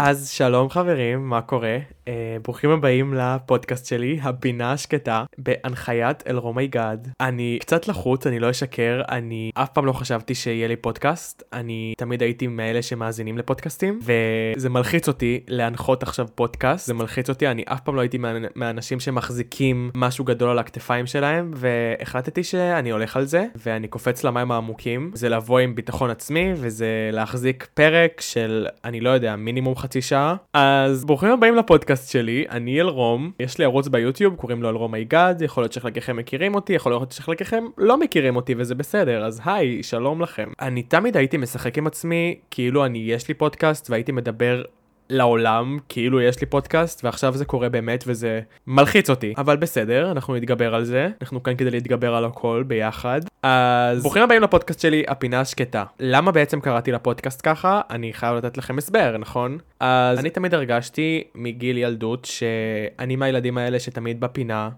אז שלום חברים, מה קורה? Uh, ברוכים הבאים לפודקאסט שלי, הבינה השקטה, בהנחיית אלרומי גאד. אני קצת לחוץ, אני לא אשקר, אני אף פעם לא חשבתי שיהיה לי פודקאסט, אני תמיד הייתי מאלה שמאזינים לפודקאסטים, וזה מלחיץ אותי להנחות עכשיו פודקאסט, זה מלחיץ אותי, אני אף פעם לא הייתי מה, מהאנשים שמחזיקים משהו גדול על הכתפיים שלהם, והחלטתי שאני הולך על זה, ואני קופץ למים העמוקים, זה לבוא עם ביטחון עצמי, וזה להחזיק פרק של, אני לא יודע, מינימום חצי שעה. אז ברוכים הבאים לפודקאסט שלי, אני אלרום, יש לי ערוץ ביוטיוב, קוראים לו אלרום אייגד, יכול להיות שחלקכם מכירים אותי, יכול להיות שחלקכם לא מכירים אותי וזה בסדר, אז היי, שלום לכם. אני תמיד הייתי משחק עם עצמי כאילו אני, יש לי פודקאסט והייתי מדבר לעולם כאילו יש לי פודקאסט ועכשיו זה קורה באמת וזה מלחיץ אותי. אבל בסדר אנחנו נתגבר על זה. אנחנו כאן כדי להתגבר על הכל ביחד. אז ברוכים הבאים לפודקאסט שלי הפינה השקטה. למה בעצם קראתי לפודקאסט ככה? אני חייב לתת לכם הסבר נכון? אז אני תמיד הרגשתי מגיל ילדות שאני מהילדים האלה שתמיד בפינה.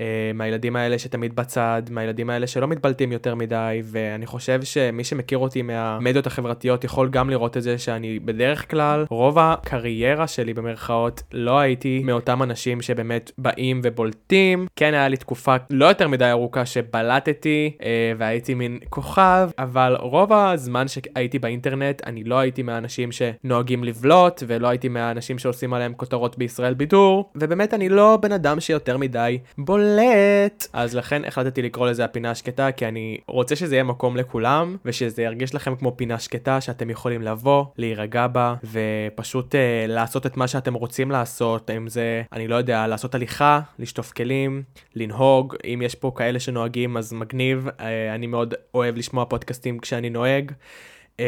אה, מהילדים האלה שתמיד בצד, מהילדים האלה שלא מתבלטים יותר מדי, ואני חושב שמי שמכיר אותי מהמדיות החברתיות יכול גם לראות את זה שאני בדרך כלל, רוב הקריירה שלי במרכאות, לא הייתי מאותם אנשים שבאמת באים ובולטים. כן היה לי תקופה לא יותר מדי ארוכה שבלטתי אה, והייתי מין כוכב, אבל רוב הזמן שהייתי באינטרנט אני לא הייתי מהאנשים שנוהגים לבלוט, ולא הייתי מהאנשים שעושים עליהם כותרות בישראל בידור, ובאמת אני לא בן אדם שיותר מדי בולט. בולט. אז לכן החלטתי לקרוא לזה הפינה השקטה, כי אני רוצה שזה יהיה מקום לכולם, ושזה ירגיש לכם כמו פינה שקטה שאתם יכולים לבוא, להירגע בה, ופשוט uh, לעשות את מה שאתם רוצים לעשות, אם זה, אני לא יודע, לעשות הליכה, לשטוף כלים, לנהוג, אם יש פה כאלה שנוהגים אז מגניב, uh, אני מאוד אוהב לשמוע פודקאסטים כשאני נוהג. Uh,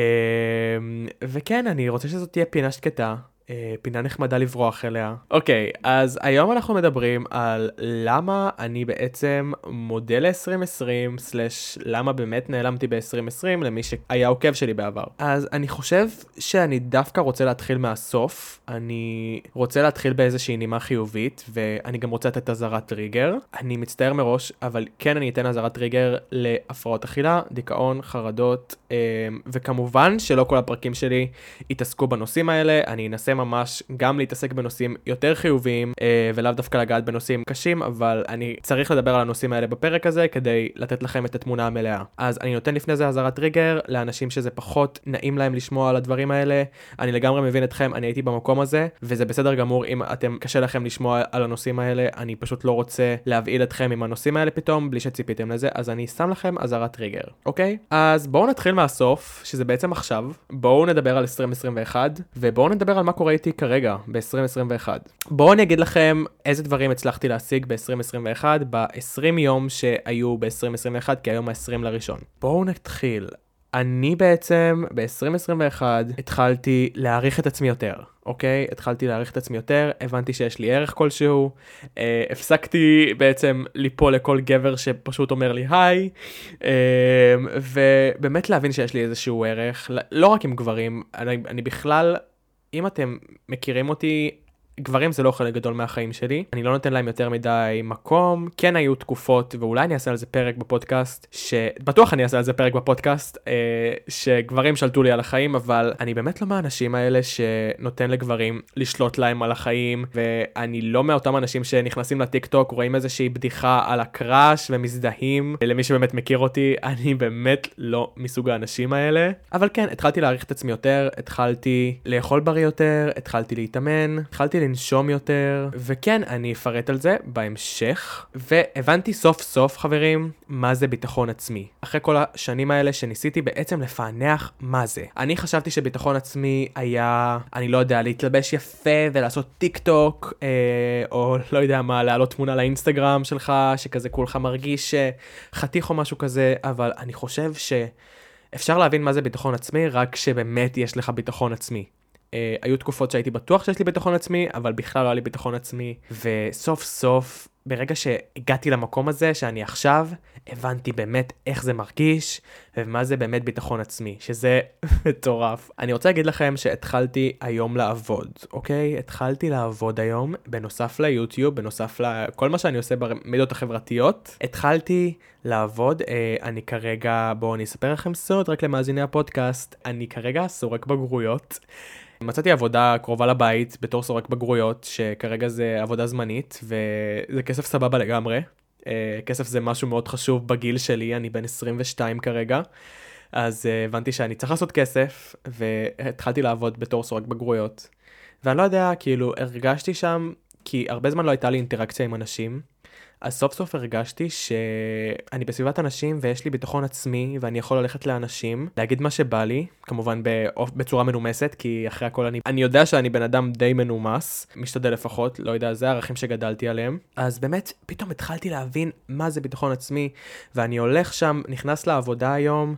וכן, אני רוצה שזאת תהיה פינה שקטה, אה, פינה נחמדה לברוח אליה. אוקיי, אז היום אנחנו מדברים על למה אני בעצם מודל ל-2020, סלש למה באמת נעלמתי ב-2020 למי שהיה עוקב שלי בעבר. אז אני חושב שאני דווקא רוצה להתחיל מהסוף, אני רוצה להתחיל באיזושהי נימה חיובית, ואני גם רוצה לתת אזהרת טריגר. אני מצטער מראש, אבל כן אני אתן אזהרת טריגר להפרעות אכילה, דיכאון, חרדות, אה, וכמובן שלא כל הפרקים שלי יתעסקו בנושאים האלה, אני אנסה ממש גם להתעסק בנושאים יותר חיוביים, אה, ולאו דווקא לגעת בנושאים קשים, אבל אני צריך לדבר על הנושאים האלה בפרק הזה כדי לתת לכם את התמונה המלאה. אז אני נותן לפני זה אזהרת טריגר לאנשים שזה פחות נעים להם לשמוע על הדברים האלה. אני לגמרי מבין אתכם, אני הייתי במקום הזה, וזה בסדר גמור אם אתם, קשה לכם לשמוע על הנושאים האלה, אני פשוט לא רוצה להבהיל אתכם עם הנושאים האלה פתאום, בלי שציפיתם לזה, אז אני שם לכם אזהרת טריגר, אוקיי? אז בואו נתחיל מהסוף, שזה בעצם עכשיו. בואו נדבר על 2021, ובואו נדבר על מה קורה איתי כרגע, ב-2021. בואו אני אגיד לכם איזה דברים הצלחתי להשיג ב-2021, ב-20 יום שהיו ב-2021, כי היום ה-20 לראשון. בואו נתחיל. אני בעצם ב-2021 התחלתי להעריך את עצמי יותר, אוקיי? התחלתי להעריך את עצמי יותר, הבנתי שיש לי ערך כלשהו, אה, הפסקתי בעצם ליפול לכל גבר שפשוט אומר לי היי, אה, ובאמת להבין שיש לי איזשהו ערך, לא רק עם גברים, אני, אני בכלל אם אתם מכירים אותי, גברים זה לא חלק גדול מהחיים שלי, אני לא נותן להם יותר מדי מקום, כן היו תקופות, ואולי אני אעשה על זה פרק בפודקאסט, שבטוח אני אעשה על זה פרק בפודקאסט, אה, שגברים שלטו לי על החיים, אבל אני באמת לא מהאנשים האלה שנותן לגברים לשלוט להם על החיים, ואני לא מאותם אנשים שנכנסים לטיק טוק, רואים איזושהי בדיחה על ה crush ומזדהים, למי שבאמת מכיר אותי, אני באמת לא מסוג האנשים האלה, אבל כן, התחלתי להעריך את עצמי יותר, התחלתי לאכול בריא יותר, התחלתי להתאמן, התחלתי לנשום יותר, וכן, אני אפרט על זה בהמשך. והבנתי סוף סוף, חברים, מה זה ביטחון עצמי. אחרי כל השנים האלה שניסיתי בעצם לפענח מה זה. אני חשבתי שביטחון עצמי היה, אני לא יודע, להתלבש יפה ולעשות טיק טוק, אה, או לא יודע מה, להעלות תמונה לאינסטגרם שלך, שכזה כולך מרגיש חתיך או משהו כזה, אבל אני חושב ש... אפשר להבין מה זה ביטחון עצמי רק כשבאמת יש לך ביטחון עצמי. Uh, היו תקופות שהייתי בטוח שיש לי ביטחון עצמי, אבל בכלל לא היה לי ביטחון עצמי, וסוף סוף ברגע שהגעתי למקום הזה, שאני עכשיו, הבנתי באמת איך זה מרגיש, ומה זה באמת ביטחון עצמי, שזה מטורף. אני רוצה להגיד לכם שהתחלתי היום לעבוד, אוקיי? התחלתי לעבוד היום, בנוסף ליוטיוב, בנוסף לכל מה שאני עושה במדיות החברתיות, התחלתי לעבוד. אה, אני כרגע, בואו אני אספר לכם סוד רק למאזיני הפודקאסט, אני כרגע סורק בגרויות. מצאתי עבודה קרובה לבית בתור סורק בגרויות, שכרגע זה עבודה זמנית, וזה כסף סבבה לגמרי. Uh, כסף זה משהו מאוד חשוב בגיל שלי, אני בן 22 כרגע. אז uh, הבנתי שאני צריך לעשות כסף, והתחלתי לעבוד בתור סורק בגרויות. ואני לא יודע, כאילו, הרגשתי שם, כי הרבה זמן לא הייתה לי אינטראקציה עם אנשים. אז סוף סוף הרגשתי שאני בסביבת אנשים ויש לי ביטחון עצמי ואני יכול ללכת לאנשים, להגיד מה שבא לי, כמובן בצורה מנומסת, כי אחרי הכל אני, אני יודע שאני בן אדם די מנומס, משתדל לפחות, לא יודע, זה הערכים שגדלתי עליהם. אז באמת, פתאום התחלתי להבין מה זה ביטחון עצמי, ואני הולך שם, נכנס לעבודה היום,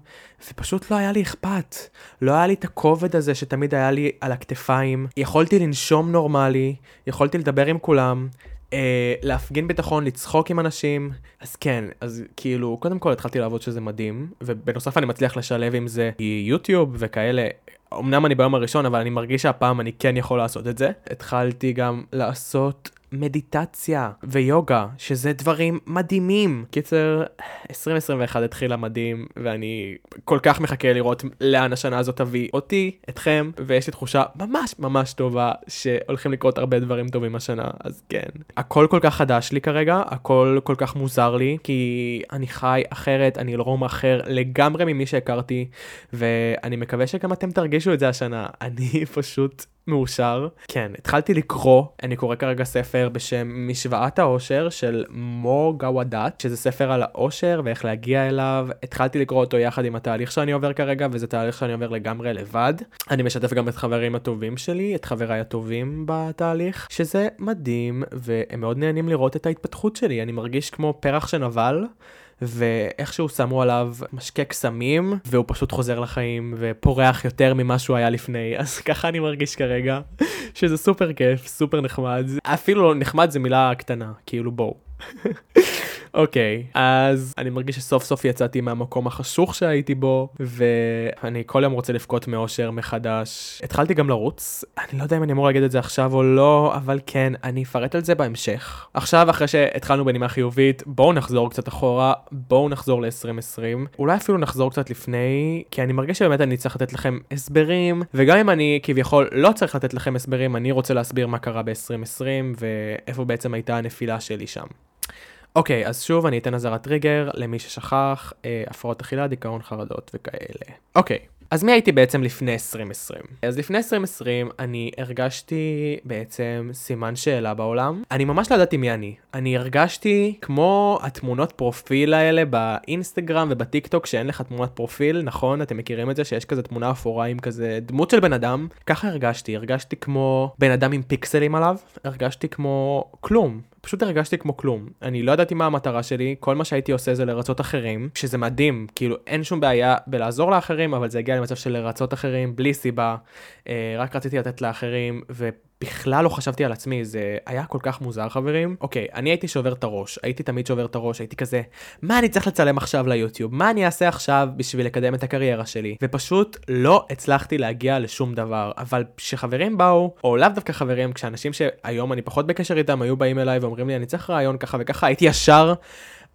ופשוט לא היה לי אכפת. לא היה לי את הכובד הזה שתמיד היה לי על הכתפיים. יכולתי לנשום נורמלי, יכולתי לדבר עם כולם. אה, להפגין ביטחון, לצחוק עם אנשים, אז כן, אז כאילו, קודם כל התחלתי לעבוד שזה מדהים, ובנוסף אני מצליח לשלב עם זה יוטיוב וכאלה. אמנם אני ביום הראשון, אבל אני מרגיש שהפעם אני כן יכול לעשות את זה. התחלתי גם לעשות מדיטציה ויוגה, שזה דברים מדהימים. קיצר, 2021 התחילה מדהים, ואני כל כך מחכה לראות לאן השנה הזאת תביא אותי, אתכם, ויש לי תחושה ממש ממש טובה שהולכים לקרות הרבה דברים טובים השנה, אז כן. הכל כל כך חדש לי כרגע, הכל כל כך מוזר לי, כי אני חי אחרת, אני אלרום אחר לגמרי ממי שהכרתי, ואני מקווה שגם אתם תרגישו את זה השנה. אני פשוט מאושר. כן, התחלתי לקרוא, אני קורא כרגע ספר בשם משוואת האושר של מו גוואדת, שזה ספר על האושר ואיך להגיע אליו. התחלתי לקרוא אותו יחד עם התהליך שאני עובר כרגע, וזה תהליך שאני עובר לגמרי לבד. אני משתף גם את חברים הטובים שלי, את חבריי הטובים בתהליך, שזה מדהים, והם מאוד נהנים לראות את ההתפתחות שלי. אני מרגיש כמו פרח שנבל. ואיכשהו שמו עליו משקה קסמים, והוא פשוט חוזר לחיים ופורח יותר ממה שהוא היה לפני, אז ככה אני מרגיש כרגע, שזה סופר כיף, סופר נחמד, אפילו נחמד זה מילה קטנה, כאילו בואו. אוקיי, okay, אז אני מרגיש שסוף סוף יצאתי מהמקום החשוך שהייתי בו, ואני כל יום רוצה לבכות מאושר מחדש. התחלתי גם לרוץ, אני לא יודע אם אני אמור להגיד את זה עכשיו או לא, אבל כן, אני אפרט על זה בהמשך. עכשיו, אחרי שהתחלנו בנימה חיובית, בואו נחזור קצת אחורה, בואו נחזור ל-2020. אולי אפילו נחזור קצת לפני, כי אני מרגיש שבאמת אני צריך לתת לכם הסברים, וגם אם אני כביכול לא צריך לתת לכם הסברים, אני רוצה להסביר מה קרה ב-2020, ואיפה בעצם הייתה הנפילה שלי שם. אוקיי, אז שוב אני אתן אזהרת טריגר למי ששכח, אה, הפרעות אכילה, דיכאון, חרדות וכאלה. אוקיי, אז מי הייתי בעצם לפני 2020? אז לפני 2020 אני הרגשתי בעצם סימן שאלה בעולם. אני ממש לא ידעתי מי אני. אני הרגשתי כמו התמונות פרופיל האלה באינסטגרם ובטיק טוק שאין לך תמונת פרופיל, נכון? אתם מכירים את זה שיש כזה תמונה אפורה עם כזה דמות של בן אדם? ככה הרגשתי, הרגשתי כמו בן אדם עם פיקסלים עליו, הרגשתי כמו כלום. פשוט הרגשתי כמו כלום. אני לא ידעתי מה המטרה שלי, כל מה שהייתי עושה זה לרצות אחרים, שזה מדהים, כאילו אין שום בעיה בלעזור לאחרים, אבל זה הגיע למצב של לרצות אחרים בלי סיבה, אה, רק רציתי לתת לאחרים, ו... בכלל לא חשבתי על עצמי, זה היה כל כך מוזר חברים. אוקיי, אני הייתי שובר את הראש, הייתי תמיד שובר את הראש, הייתי כזה, מה אני צריך לצלם עכשיו ליוטיוב? מה אני אעשה עכשיו בשביל לקדם את הקריירה שלי? ופשוט לא הצלחתי להגיע לשום דבר. אבל כשחברים באו, או לאו דווקא חברים, כשאנשים שהיום אני פחות בקשר איתם היו באים אליי ואומרים לי, אני צריך רעיון ככה וככה, הייתי ישר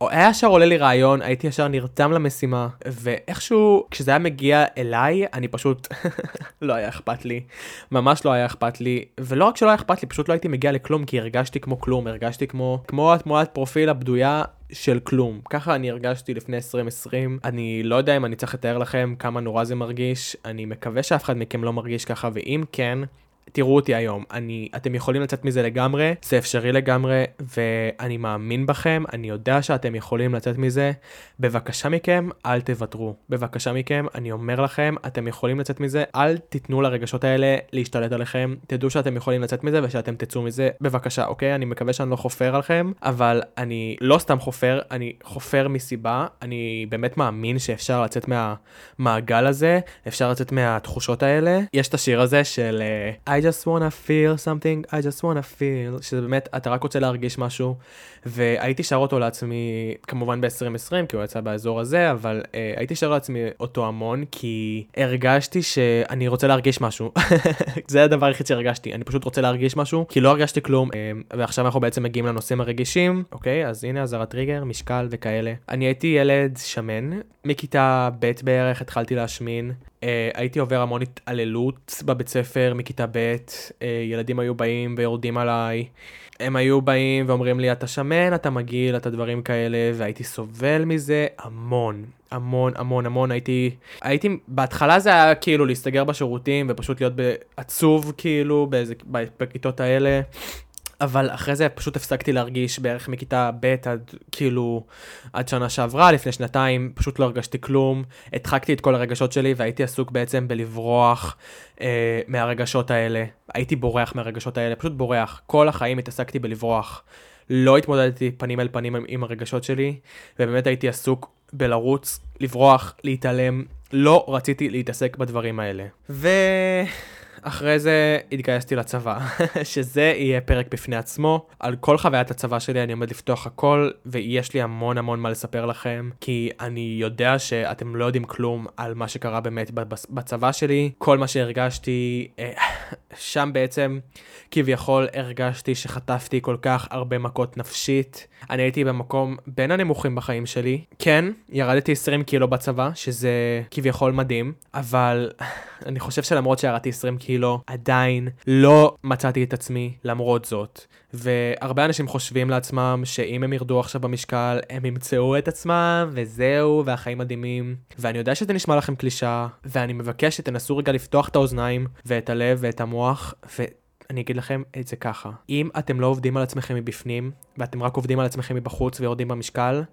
היה ישר עולה לי רעיון, הייתי ישר נרתם למשימה, ואיכשהו כשזה היה מגיע אליי, אני פשוט, לא היה אכפת לי, ממש לא היה אכפת לי, ולא רק שלא היה אכפת לי, פשוט לא הייתי מגיע לכלום, כי הרגשתי כמו כלום, הרגשתי כמו, כמו התמונת פרופיל הבדויה של כלום. ככה אני הרגשתי לפני 2020. אני לא יודע אם אני צריך לתאר לכם כמה נורא זה מרגיש, אני מקווה שאף אחד מכם לא מרגיש ככה, ואם כן, תראו אותי היום, אני, אתם יכולים לצאת מזה לגמרי, זה אפשרי לגמרי, ואני מאמין בכם, אני יודע שאתם יכולים לצאת מזה. בבקשה מכם, אל תוותרו. בבקשה מכם, אני אומר לכם, אתם יכולים לצאת מזה, אל תיתנו לרגשות האלה להשתלט עליכם, תדעו שאתם יכולים לצאת מזה ושאתם תצאו מזה, בבקשה, אוקיי? אני מקווה שאני לא חופר עליכם, אבל אני לא סתם חופר, אני חופר מסיבה, אני באמת מאמין שאפשר לצאת מהמעגל הזה, אפשר לצאת מהתחושות האלה. יש את השיר הזה של... Uh, I just wanna feel something, I just wanna feel, שזה באמת, אתה רק רוצה להרגיש משהו, והייתי שר אותו לעצמי, כמובן ב-2020, כי הוא יצא באזור הזה, אבל uh, הייתי שר לעצמי אותו המון, כי הרגשתי שאני רוצה להרגיש משהו. זה הדבר היחיד שהרגשתי, אני פשוט רוצה להרגיש משהו, כי לא הרגשתי כלום, uh, ועכשיו אנחנו בעצם מגיעים לנושאים הרגישים, אוקיי? אז הנה אזהרת טריגר, משקל וכאלה. אני הייתי ילד שמן, מכיתה ב' בערך התחלתי להשמין. Uh, הייתי עובר המון התעללות בבית ספר מכיתה ב', uh, ילדים היו באים ויורדים עליי. הם היו באים ואומרים לי, אתה שמן, אתה מגעיל, אתה דברים כאלה, והייתי סובל מזה המון, המון, המון, המון. הייתי, הייתי, בהתחלה זה היה כאילו להסתגר בשירותים ופשוט להיות עצוב, כאילו, באיזה, בכיתות האלה. אבל אחרי זה פשוט הפסקתי להרגיש בערך מכיתה ב' עד כאילו עד שנה שעברה, לפני שנתיים, פשוט לא הרגשתי כלום. הדחקתי את כל הרגשות שלי והייתי עסוק בעצם בלברוח אה, מהרגשות האלה. הייתי בורח מהרגשות האלה, פשוט בורח. כל החיים התעסקתי בלברוח. לא התמודדתי פנים אל פנים עם הרגשות שלי, ובאמת הייתי עסוק בלרוץ, לברוח, להתעלם. לא רציתי להתעסק בדברים האלה. ו... אחרי זה התגייסתי לצבא, שזה יהיה פרק בפני עצמו. על כל חוויית הצבא שלי אני עומד לפתוח הכל, ויש לי המון המון מה לספר לכם, כי אני יודע שאתם לא יודעים כלום על מה שקרה באמת בצבא שלי. כל מה שהרגשתי, אה, שם בעצם כביכול הרגשתי שחטפתי כל כך הרבה מכות נפשית. אני הייתי במקום בין הנמוכים בחיים שלי. כן, ירדתי 20 קילו בצבא, שזה כביכול מדהים, אבל אני חושב שלמרות שירדתי 20 קילו, עדיין לא מצאתי את עצמי למרות זאת. והרבה אנשים חושבים לעצמם שאם הם ירדו עכשיו במשקל, הם ימצאו את עצמם, וזהו, והחיים מדהימים. ואני יודע שזה נשמע לכם קלישאה, ואני מבקש שתנסו רגע לפתוח את האוזניים, ואת הלב, ואת המוח, ו... אני אגיד לכם את זה ככה, אם אתם לא עובדים על עצמכם מבפנים, ואתם רק עובדים על עצמכם מבחוץ ויורדים במשקל,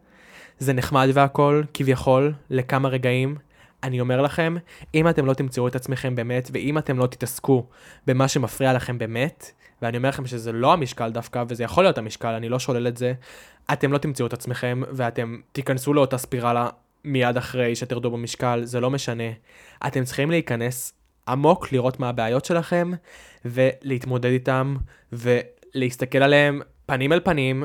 זה נחמד והכל, כביכול, לכמה רגעים. אני אומר לכם, אם אתם לא תמצאו את עצמכם באמת, ואם אתם לא תתעסקו במה שמפריע לכם באמת, ואני אומר לכם שזה לא המשקל דווקא, וזה יכול להיות המשקל, אני לא שולל את זה, אתם לא תמצאו את עצמכם, ואתם תיכנסו לאותה ספירלה מיד אחרי שתרדו במשקל, זה לא משנה. אתם צריכים להיכנס עמוק, לראות מה הבעיות שלכם, ולהתמודד איתם, ולהסתכל עליהם פנים אל פנים,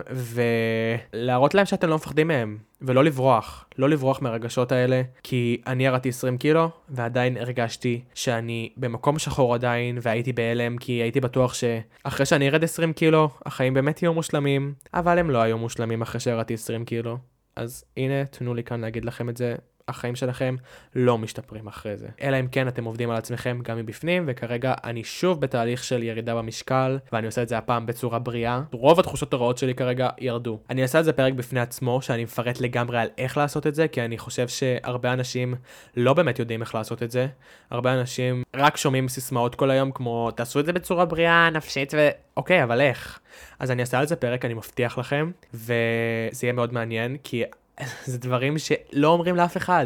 ולהראות להם שאתם לא מפחדים מהם, ולא לברוח, לא לברוח מהרגשות האלה, כי אני ירדתי 20 קילו, ועדיין הרגשתי שאני במקום שחור עדיין, והייתי בהלם, כי הייתי בטוח שאחרי שאני ארד 20 קילו, החיים באמת יהיו מושלמים, אבל הם לא היו מושלמים אחרי שירדתי 20 קילו. אז הנה, תנו לי כאן להגיד לכם את זה החיים שלכם לא משתפרים אחרי זה. אלא אם כן אתם עובדים על עצמכם גם מבפנים, וכרגע אני שוב בתהליך של ירידה במשקל, ואני עושה את זה הפעם בצורה בריאה. רוב התחושות הרעות שלי כרגע ירדו. אני אעשה את זה פרק בפני עצמו, שאני מפרט לגמרי על איך לעשות את זה, כי אני חושב שהרבה אנשים לא באמת יודעים איך לעשות את זה. הרבה אנשים רק שומעים סיסמאות כל היום, כמו תעשו את זה בצורה בריאה, נפשית ו... אוקיי, אבל איך? אז אני אעשה על זה פרק, אני מבטיח לכם, וזה יהיה מאוד מעניין, כי זה דברים שלא אומרים לאף אחד.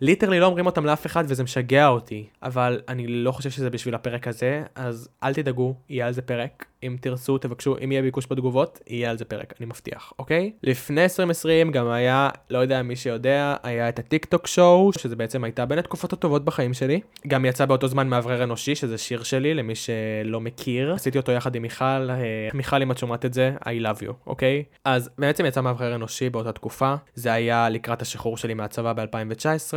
literally לא אומרים אותם לאף אחד וזה משגע אותי. אבל אני לא חושב שזה בשביל הפרק הזה, אז אל תדאגו, יהיה על זה פרק. אם תרצו, תבקשו, אם יהיה ביקוש בתגובות, יהיה על זה פרק, אני מבטיח, אוקיי? לפני 2020 גם היה, לא יודע מי שיודע, היה את הטיק טוק show, שזה בעצם הייתה בין התקופות הטובות בחיים שלי. גם יצא באותו זמן מאוורר אנושי, שזה שיר שלי, למי שלא מכיר. עשיתי אותו יחד עם מיכל, אה, מיכל אם את שומעת את זה, I love you, אוקיי? אז בעצם יצא מאוורר אנושי באותה תקופה, זה היה לקראת השחרור שלי מהצבא ב-2019.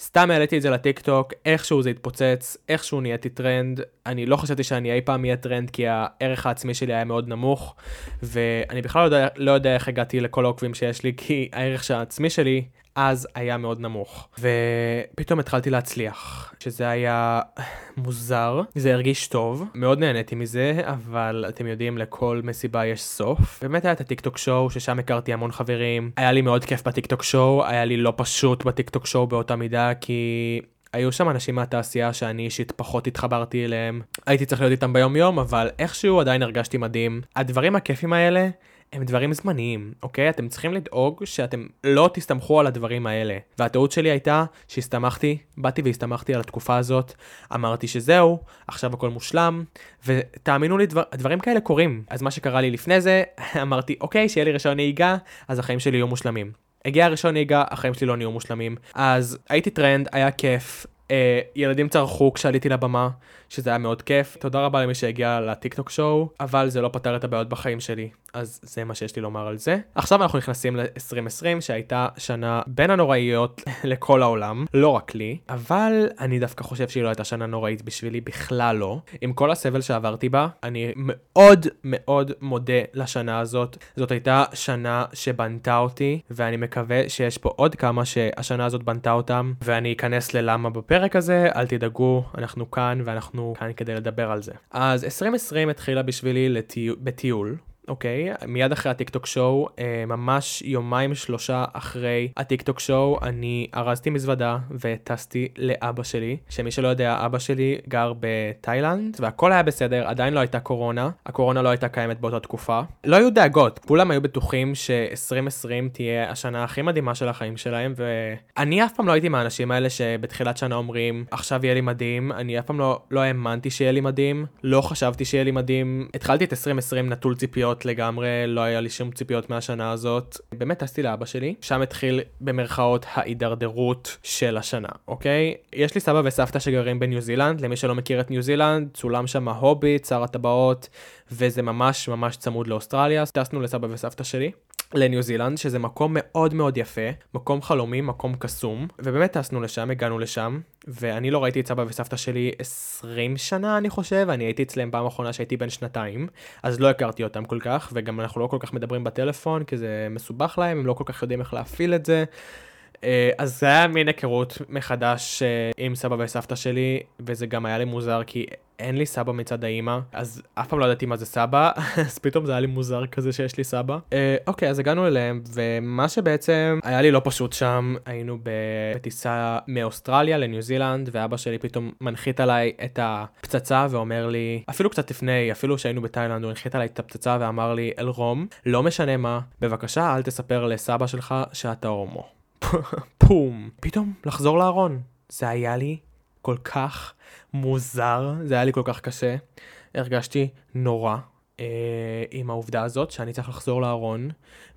סתם העליתי את זה לטיקטוק, איכשהו זה התפוצץ, איכשהו נהייתי טרנד. אני לא חשבתי שאני אי פעם אהיה טרנד כי הערך העצמי שלי היה מאוד נמוך, ואני בכלל לא יודע, לא יודע איך הגעתי לכל העוקבים שיש לי, כי הערך העצמי שלי אז היה מאוד נמוך. ופתאום התחלתי להצליח, שזה היה מוזר, זה הרגיש טוב, מאוד נהניתי מזה, אבל אתם יודעים, לכל מסיבה יש סוף. באמת היה את הטיקטוק שואו, ששם הכרתי המון חברים, היה לי מאוד כיף בטיקטוק שואו, היה לי לא פשוט בטיקטוק שואו באותה מידה, כי היו שם אנשים מהתעשייה שאני אישית פחות התחברתי אליהם. הייתי צריך להיות איתם ביום יום, אבל איכשהו עדיין הרגשתי מדהים. הדברים הכיפים האלה הם דברים זמניים, אוקיי? אתם צריכים לדאוג שאתם לא תסתמכו על הדברים האלה. והטעות שלי הייתה שהסתמכתי, באתי והסתמכתי על התקופה הזאת, אמרתי שזהו, עכשיו הכל מושלם, ותאמינו לי, דבר, דברים כאלה קורים. אז מה שקרה לי לפני זה, אמרתי, אוקיי, שיהיה לי רישיון נהיגה, אז החיים שלי יהיו מושלמים. הגיע הראשון נהיגה, החיים שלי לא נהיו מושלמים. אז הייתי טרנד, היה כיף, אה, ילדים צרחו כשעליתי לבמה, שזה היה מאוד כיף. תודה רבה למי שהגיע לטיקטוק שואו, אבל זה לא פתר את הבעיות בחיים שלי, אז זה מה שיש לי לומר על זה. עכשיו אנחנו נכנסים ל-2020, שהייתה שנה בין הנוראיות לכל העולם, לא רק לי, אבל אני דווקא חושב שהיא לא הייתה שנה נוראית בשבילי, בכלל לא. עם כל הסבל שעברתי בה, אני מאוד מאוד מודה לשנה הזאת. זאת הייתה שנה שבנתה אותי, ואני מקווה שיש פה עוד כמה שהשנה הזאת בנתה אותם, ואני אכנס ללמה בפרק הזה, אל תדאגו, אנחנו כאן ואנחנו כאן כדי לדבר על זה. אז 2020 התחילה בשבילי לטי... בטיול. אוקיי, מיד אחרי הטיקטוק שואו, אה, ממש יומיים שלושה אחרי הטיקטוק שואו, אני ארזתי מזוודה וטסתי לאבא שלי, שמי שלא יודע, אבא שלי גר בתאילנד, והכל היה בסדר, עדיין לא הייתה קורונה, הקורונה לא הייתה קיימת באותה תקופה. לא היו דאגות, כולם היו בטוחים ש-2020 תהיה השנה הכי מדהימה של החיים שלהם, ואני אף פעם לא הייתי מהאנשים האלה שבתחילת שנה אומרים, עכשיו יהיה לי מדהים, אני אף פעם לא, לא האמנתי שיהיה לי מדהים, לא חשבתי שיהיה לי מדהים, התחלתי את 2020 נטול ציפיות. ציפיות לגמרי, לא היה לי שום ציפיות מהשנה הזאת. באמת טסתי לאבא שלי, שם התחיל במרכאות ההידרדרות של השנה, אוקיי? יש לי סבא וסבתא שגרים בניו זילנד, למי שלא מכיר את ניו זילנד, צולם שם ההוביט, שר הטבעות, וזה ממש ממש צמוד לאוסטרליה. טסנו לסבא וסבתא שלי. לניו זילנד, שזה מקום מאוד מאוד יפה, מקום חלומי, מקום קסום, ובאמת טסנו לשם, הגענו לשם, ואני לא ראיתי את סבא וסבתא שלי 20 שנה, אני חושב, אני הייתי אצלם פעם אחרונה שהייתי בן שנתיים, אז לא הכרתי אותם כל כך, וגם אנחנו לא כל כך מדברים בטלפון, כי זה מסובך להם, הם לא כל כך יודעים איך להפעיל את זה. אה, אז זה היה מין היכרות מחדש אה, עם סבא וסבתא שלי, וזה גם היה לי מוזר כי אין לי סבא מצד האימא, אז אף פעם לא ידעתי מה זה סבא, אז פתאום זה היה לי מוזר כזה שיש לי סבא. אה, אוקיי, אז הגענו אליהם, ומה שבעצם היה לי לא פשוט שם, היינו בטיסה מאוסטרליה לניו זילנד, ואבא שלי פתאום מנחית עליי את הפצצה ואומר לי, אפילו קצת לפני, אפילו שהיינו בתאילנד, הוא הנחית עליי את הפצצה ואמר לי, אלרום, לא משנה מה, בבקשה אל תספר לסבא שלך שאתה הומו. פום. פתאום לחזור לארון. זה היה לי כל כך מוזר, זה היה לי כל כך קשה. הרגשתי נורא אה, עם העובדה הזאת שאני צריך לחזור לארון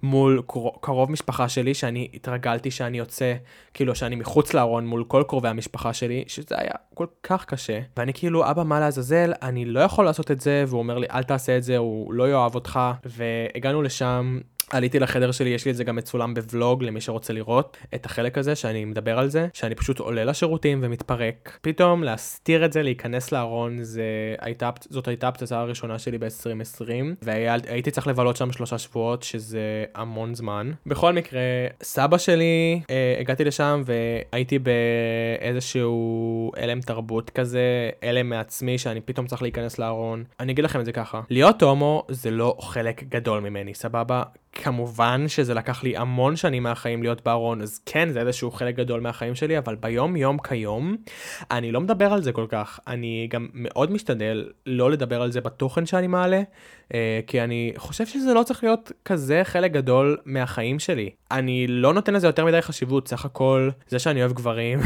מול קרוב, קרוב משפחה שלי, שאני התרגלתי שאני יוצא, כאילו שאני מחוץ לארון מול כל קרובי המשפחה שלי, שזה היה כל כך קשה. ואני כאילו, אבא, מה לעזאזל, אני לא יכול לעשות את זה, והוא אומר לי, אל תעשה את זה, הוא לא יאהב אותך. והגענו לשם, עליתי לחדר שלי, יש לי את זה גם מצולם בוולוג למי שרוצה לראות את החלק הזה שאני מדבר על זה, שאני פשוט עולה לשירותים ומתפרק. פתאום להסתיר את זה, להיכנס לארון, זה הייתה, זאת הייתה הפצצה הראשונה שלי ב-2020, והייתי צריך לבלות שם שלושה שבועות, שזה המון זמן. בכל מקרה, סבא שלי, אה, הגעתי לשם והייתי באיזשהו הלם תרבות כזה, הלם מעצמי, שאני פתאום צריך להיכנס לארון. אני אגיד לכם את זה ככה, להיות הומו זה לא חלק גדול ממני, סבבה? כמובן שזה לקח לי המון שנים מהחיים להיות בארון, אז כן, זה איזשהו חלק גדול מהחיים שלי, אבל ביום יום כיום, אני לא מדבר על זה כל כך. אני גם מאוד משתדל לא לדבר על זה בתוכן שאני מעלה, אה, כי אני חושב שזה לא צריך להיות כזה חלק גדול מהחיים שלי. אני לא נותן לזה יותר מדי חשיבות, סך הכל זה שאני אוהב גברים,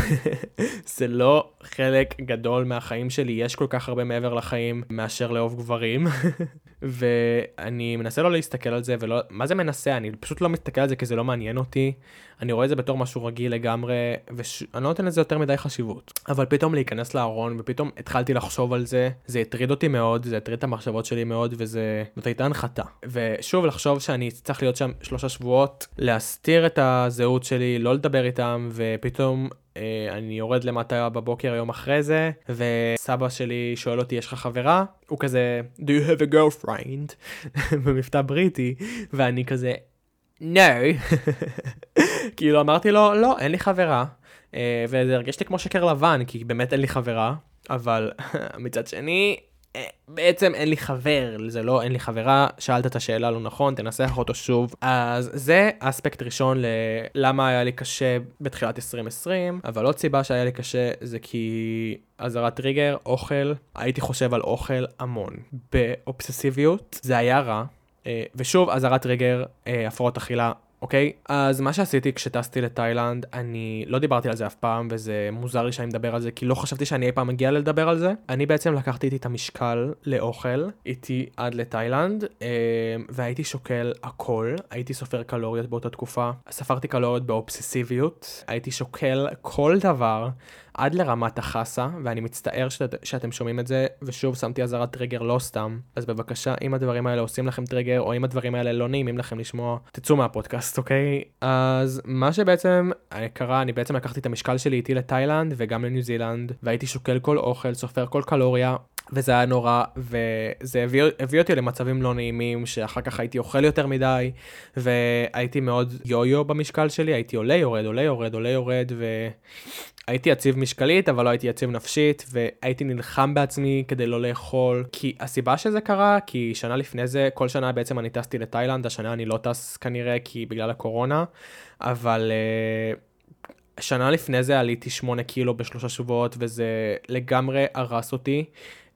זה לא חלק גדול מהחיים שלי, יש כל כך הרבה מעבר לחיים מאשר לאהוב גברים. ואני מנסה לא להסתכל על זה, ולא, מה זה מנסה? אני פשוט לא מסתכל על זה כי זה לא מעניין אותי. אני רואה את זה בתור משהו רגיל לגמרי, ואני לא נותן לזה יותר מדי חשיבות. אבל פתאום להיכנס לארון, ופתאום התחלתי לחשוב על זה, זה הטריד אותי מאוד, זה הטריד את המחשבות שלי מאוד, וזה... זאת הייתה הנחתה. ושוב, לחשוב שאני צריך להיות שם שלושה שבועות, להסתיר את הזהות שלי, לא לדבר איתם, ופתאום אני יורד למטה בבוקר יום אחרי זה, וסבא שלי שואל אותי, יש לך חברה? הוא כזה, do you have a girlfriend? במבטא בריטי, ואני כזה, no. כאילו אמרתי לו, לא, אין לי חברה. Uh, וזה הרגיש לי כמו שקר לבן, כי באמת אין לי חברה, אבל מצד שני, אה, בעצם אין לי חבר, זה לא אין לי חברה, שאלת את השאלה לא נכון, תנסח אותו שוב. אז זה אספקט ראשון ללמה היה לי קשה בתחילת 2020, אבל עוד סיבה שהיה לי קשה זה כי אזהרת טריגר, אוכל, הייתי חושב על אוכל המון. באובססיביות, זה היה רע. אה, ושוב, אזהרת טריגר, אה, הפרעות אכילה אוקיי? אז מה שעשיתי כשטסתי לתאילנד, אני לא דיברתי על זה אף פעם, וזה מוזר לי שאני מדבר על זה, כי לא חשבתי שאני אי פעם מגיע לדבר על זה. אני בעצם לקחתי איתי את המשקל לאוכל, איתי עד לתאילנד, אה, והייתי שוקל הכל, הייתי סופר קלוריות באותה תקופה, ספרתי קלוריות באובססיביות, הייתי שוקל כל דבר. עד לרמת החסה, ואני מצטער שאת, שאתם שומעים את זה, ושוב שמתי אזהרת טריגר לא סתם, אז בבקשה, אם הדברים האלה עושים לכם טריגר, או אם הדברים האלה לא נעימים לכם לשמוע, תצאו מהפודקאסט, אוקיי? אז מה שבעצם קרה, אני בעצם לקחתי את המשקל שלי איתי לתאילנד וגם לניו זילנד, והייתי שוקל כל אוכל, סופר כל קלוריה, וזה היה נורא, וזה הביא, הביא אותי למצבים לא נעימים, שאחר כך הייתי אוכל יותר מדי, והייתי מאוד יו-יו במשקל שלי, הייתי עולה, יורד, עולה, יורד, עולה, יורד, והייתי יציב משקלית, אבל לא הייתי יציב נפשית, והייתי נלחם בעצמי כדי לא לאכול, כי הסיבה שזה קרה, כי שנה לפני זה, כל שנה בעצם אני טסתי לתאילנד, השנה אני לא טס כנראה, כי בגלל הקורונה, אבל... Uh, שנה לפני זה עליתי 8 קילו בשלושה שבועות, וזה לגמרי הרס אותי.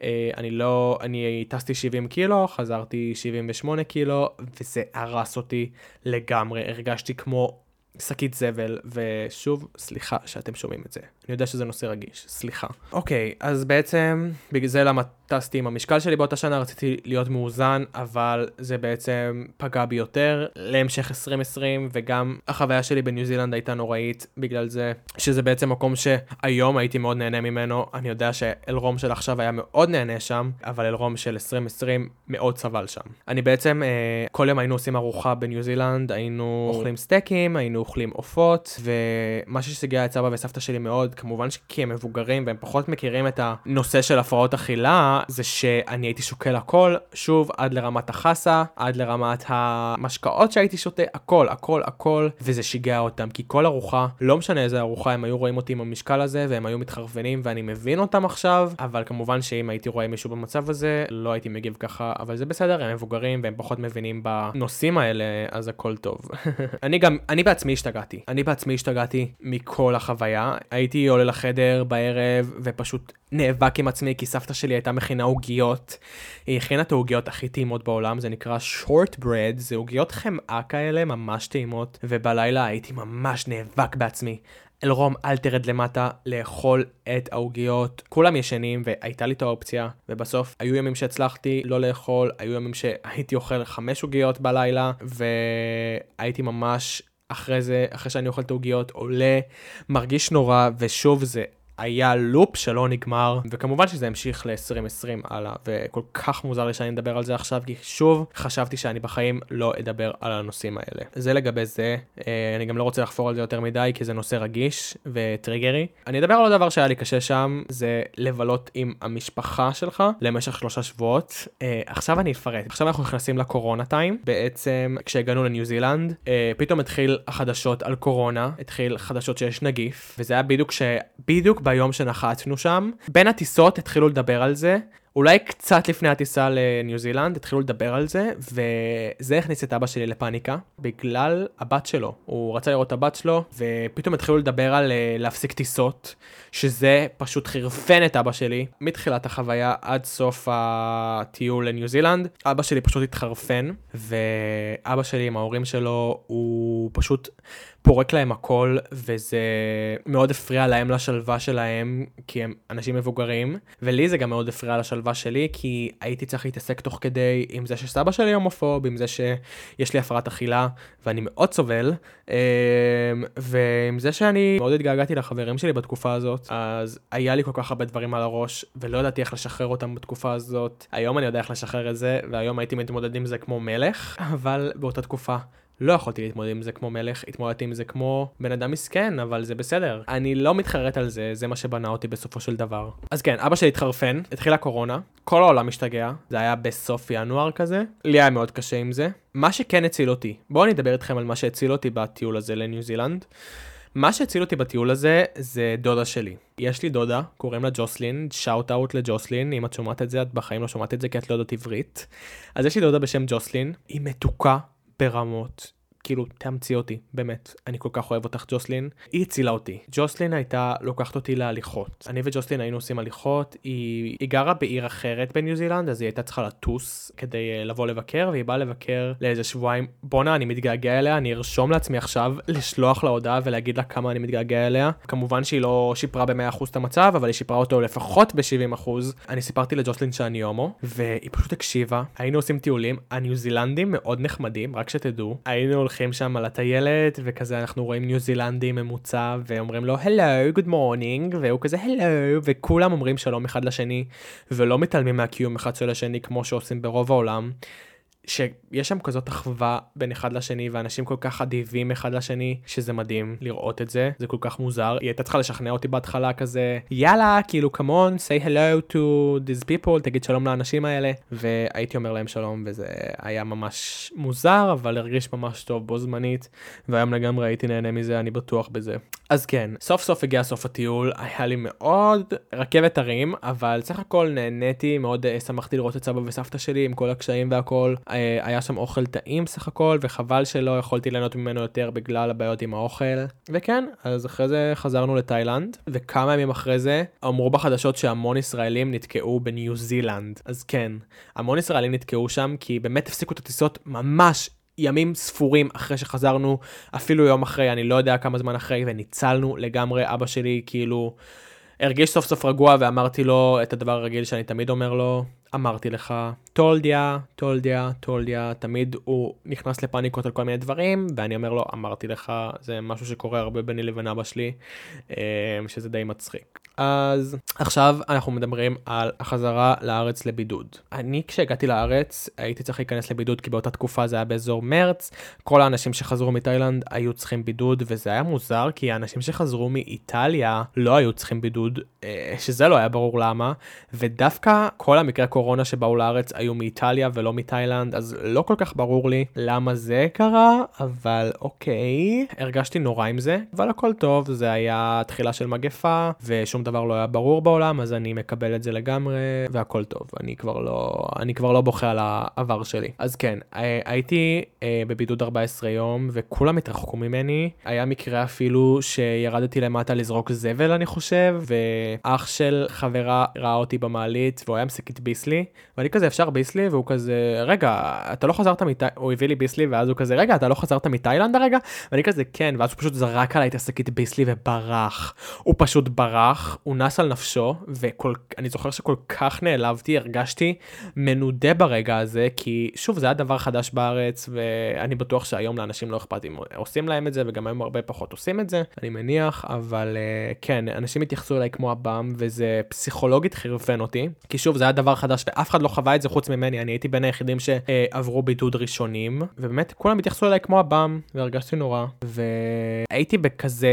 אה, אני לא, אני טסתי 70 קילו, חזרתי 78 קילו, וזה הרס אותי לגמרי. הרגשתי כמו שקית זבל, ושוב, סליחה שאתם שומעים את זה. אני יודע שזה נושא רגיש, סליחה. אוקיי, אז בעצם, בגלל זה למה טסתי עם המשקל שלי באותה שנה, רציתי להיות מאוזן, אבל זה בעצם פגע בי יותר להמשך 2020, וגם החוויה שלי בניו זילנד הייתה נוראית בגלל זה, שזה בעצם מקום שהיום הייתי מאוד נהנה ממנו. אני יודע שאלרום של עכשיו היה מאוד נהנה שם, אבל אלרום של 2020 מאוד סבל שם. אני בעצם, אה, כל יום היינו עושים ארוחה בניו זילנד, היינו אוכלים סטייקים, היינו אוכלים עופות, ומה ששיגע את סבא וסבתא שלי מאוד, כמובן כי הם מבוגרים והם פחות מכירים את הנושא של הפרעות אכילה, זה שאני הייתי שוקל הכל, שוב, עד לרמת החסה, עד לרמת המשקאות שהייתי שותה, הכל, הכל, הכל, וזה שיגע אותם, כי כל ארוחה, לא משנה איזה ארוחה, הם היו רואים אותי עם המשקל הזה, והם היו מתחרבנים, ואני מבין אותם עכשיו, אבל כמובן שאם הייתי רואה מישהו במצב הזה, לא הייתי מגיב ככה, אבל זה בסדר, הם מבוגרים והם פחות מבינים בנושאים האלה, אז הכל טוב. אני גם, אני בעצמי השתגעתי. אני בעצמי השתגעתי מכל החוויה. הייתי עולה לחדר בערב ופשוט נאבק עם עצמי, כי סבתא שלי הייתה מכינה עוגיות. היא הכינה את העוגיות הכי טעימות בעולם, זה נקרא short bread, זה עוגיות חמאה כאלה, ממש טעימות, ובלילה הייתי ממש נאבק בעצמי. אלרום, אל תרד למטה לאכול את העוגיות. כולם ישנים והייתה לי את האופציה, ובסוף היו ימים שהצלחתי לא לאכול, היו ימים שהייתי אוכל חמש עוגיות בלילה, והייתי ממש אחרי זה, אחרי שאני אוכל את העוגיות, עולה, מרגיש נורא, ושוב זה היה לופ שלא נגמר, וכמובן שזה המשיך ל-2020 הלאה, וכל כך מוזר לי שאני מדבר על זה עכשיו, כי שוב, חשבתי שאני בחיים לא אדבר על הנושאים האלה. זה לגבי זה, אה, אני גם לא רוצה לחפור על זה יותר מדי, כי זה נושא רגיש וטריגרי. אני אדבר על עוד דבר שהיה לי קשה שם, זה לבלות עם המשפחה שלך למשך שלושה שבועות. אה, עכשיו אני אפרט. עכשיו אנחנו נכנסים לקורונה טיים, בעצם כשהגענו לניו זילנד, אה, פתאום התחיל החדשות על קורונה, התחיל חדשות שיש נגיף, וזה היה בדיוק ש... בדיוק ביום שנחתנו שם. בין הטיסות התחילו לדבר על זה, אולי קצת לפני הטיסה לניו זילנד התחילו לדבר על זה, וזה הכניס את אבא שלי לפאניקה, בגלל הבת שלו. הוא רצה לראות את הבת שלו, ופתאום התחילו לדבר על uh, להפסיק טיסות, שזה פשוט חירפן את אבא שלי, מתחילת החוויה עד סוף הטיול לניו זילנד. אבא שלי פשוט התחרפן, ואבא שלי עם ההורים שלו, הוא פשוט... פורק להם הכל, וזה מאוד הפריע להם לשלווה שלהם, כי הם אנשים מבוגרים, ולי זה גם מאוד הפריע לשלווה שלי, כי הייתי צריך להתעסק תוך כדי עם זה שסבא שלי הומופוב, עם זה שיש לי הפרעת אכילה, ואני מאוד סובל, אמ, ועם זה שאני מאוד התגעגעתי לחברים שלי בתקופה הזאת, אז היה לי כל כך הרבה דברים על הראש, ולא ידעתי איך לשחרר אותם בתקופה הזאת. היום אני יודע איך לשחרר את זה, והיום הייתי מתמודד עם זה כמו מלך, אבל באותה תקופה לא יכולתי להתמודד עם זה כמו מלך, התמודדתי עם זה כמו בן אדם מסכן, אבל זה בסדר. אני לא מתחרט על זה, זה מה שבנה אותי בסופו של דבר. אז כן, אבא שלי התחרפן, התחילה קורונה, כל העולם השתגע, זה היה בסוף ינואר כזה, לי היה מאוד קשה עם זה. מה שכן הציל אותי, בואו אני אדבר איתכם על מה שהציל אותי בטיול הזה לניו זילנד. מה שהציל אותי בטיול הזה זה דודה שלי. יש לי דודה, קוראים לה ג'וסלין, שאוט אאוט לג'וסלין, אם את שומעת את זה, את בחיים לא שומעת את זה כי את לא יודעת עברית. אז יש לי דודה בשם ג'וסלין, היא מתוקה ברמות. כאילו, תאמצי אותי, באמת. אני כל כך אוהב אותך, ג'וסלין. היא הצילה אותי. ג'וסלין הייתה לוקחת אותי להליכות. אני וג'וסלין היינו עושים הליכות. היא, היא גרה בעיר אחרת בניו זילנד, אז היא הייתה צריכה לטוס כדי uh, לבוא לבקר, והיא באה לבקר לאיזה שבועיים. בואנה, אני מתגעגע אליה, אני ארשום לעצמי עכשיו לשלוח לה הודעה ולהגיד לה כמה אני מתגעגע אליה. כמובן שהיא לא שיפרה ב-100% את המצב, אבל היא שיפרה אותו לפחות ב-70%. אני סיפרתי לג'וסלין שאני הומו, והיא פשוט הקשיבה. היינו עושים טיולים, הניו זילנדים מאוד נחמדים, רק שתדעו. היינו הולכים שם על הטיילת, וכזה אנחנו רואים ניו זילנדי ממוצע, ואומרים לו, hello, good morning, והוא כזה, הלו, וכולם אומרים שלום אחד לשני, ולא מתעלמים מהקיום אחד של השני, כמו שעושים ברוב העולם. שיש שם כזאת אחווה בין אחד לשני ואנשים כל כך אדיבים אחד לשני שזה מדהים לראות את זה. זה כל כך מוזר. היא הייתה צריכה לשכנע אותי בהתחלה כזה יאללה כאילו come on, say hello to these people תגיד שלום לאנשים האלה. והייתי אומר להם שלום וזה היה ממש מוזר אבל הרגיש ממש טוב בו זמנית והיום לגמרי הייתי נהנה מזה אני בטוח בזה. אז כן סוף סוף הגיע סוף הטיול היה לי מאוד רכבת הרים אבל סך הכל נהניתי מאוד אה, שמחתי לראות את סבא וסבתא שלי עם כל הקשיים והכל. אה, היה שם אוכל טעים סך הכל, וחבל שלא יכולתי ליהנות ממנו יותר בגלל הבעיות עם האוכל. וכן, אז אחרי זה חזרנו לתאילנד, וכמה ימים אחרי זה אמרו בחדשות שהמון ישראלים נתקעו בניו זילנד. אז כן, המון ישראלים נתקעו שם, כי באמת הפסיקו את הטיסות ממש ימים ספורים אחרי שחזרנו, אפילו יום אחרי, אני לא יודע כמה זמן אחרי, וניצלנו לגמרי, אבא שלי כאילו הרגיש סוף סוף רגוע ואמרתי לו את הדבר הרגיל שאני תמיד אומר לו, אמרתי לך, טולדיה, טולדיה, טולדיה, תמיד הוא נכנס לפאניקות על כל מיני דברים, ואני אומר לו, אמרתי לך, זה משהו שקורה הרבה ביני לבין אבא שלי, אה, שזה די מצחיק. אז עכשיו אנחנו מדברים על החזרה לארץ לבידוד. אני כשהגעתי לארץ הייתי צריך להיכנס לבידוד כי באותה תקופה זה היה באזור מרץ, כל האנשים שחזרו מתאילנד היו צריכים בידוד וזה היה מוזר כי האנשים שחזרו מאיטליה לא היו צריכים בידוד, אה, שזה לא היה ברור למה, ודווקא כל המקרה קורונה שבאו לארץ היו מאיטליה ולא מתאילנד, אז לא כל כך ברור לי למה זה קרה, אבל אוקיי, הרגשתי נורא עם זה, אבל הכל טוב, זה היה תחילה של מגפה ושום דבר לא היה ברור בעולם, אז אני מקבל את זה לגמרי, והכל טוב. אני כבר לא, אני כבר לא בוכה על העבר שלי. אז כן, אה, הייתי אה, בבידוד 14 יום, וכולם התרחקו ממני. היה מקרה אפילו שירדתי למטה לזרוק זבל, אני חושב, ואח של חברה ראה אותי במעלית, והוא היה משקית ביסלי, ואני כזה, אפשר ביסלי? והוא כזה, רגע, אתה לא חזרת מתאילנד, הוא הביא לי ביסלי, ואז הוא כזה, רגע, אתה לא חזרת מתאילנד הרגע? ואני כזה, כן, ואז הוא פשוט זרק עליי את השקית ביסלי וברח. הוא פשוט ברח. הוא נס על נפשו, ואני זוכר שכל כך נעלבתי, הרגשתי מנודה ברגע הזה, כי שוב, זה היה דבר חדש בארץ, ואני בטוח שהיום לאנשים לא אכפת אם עושים להם את זה, וגם היום הרבה פחות עושים את זה, אני מניח, אבל uh, כן, אנשים התייחסו אליי כמו עב"ם, וזה פסיכולוגית חירפן אותי, כי שוב, זה היה דבר חדש, ואף אחד לא חווה את זה חוץ ממני, אני הייתי בין היחידים שעברו בידוד ראשונים, ובאמת, כולם התייחסו אליי כמו עב"ם, והרגשתי נורא, והייתי בכזה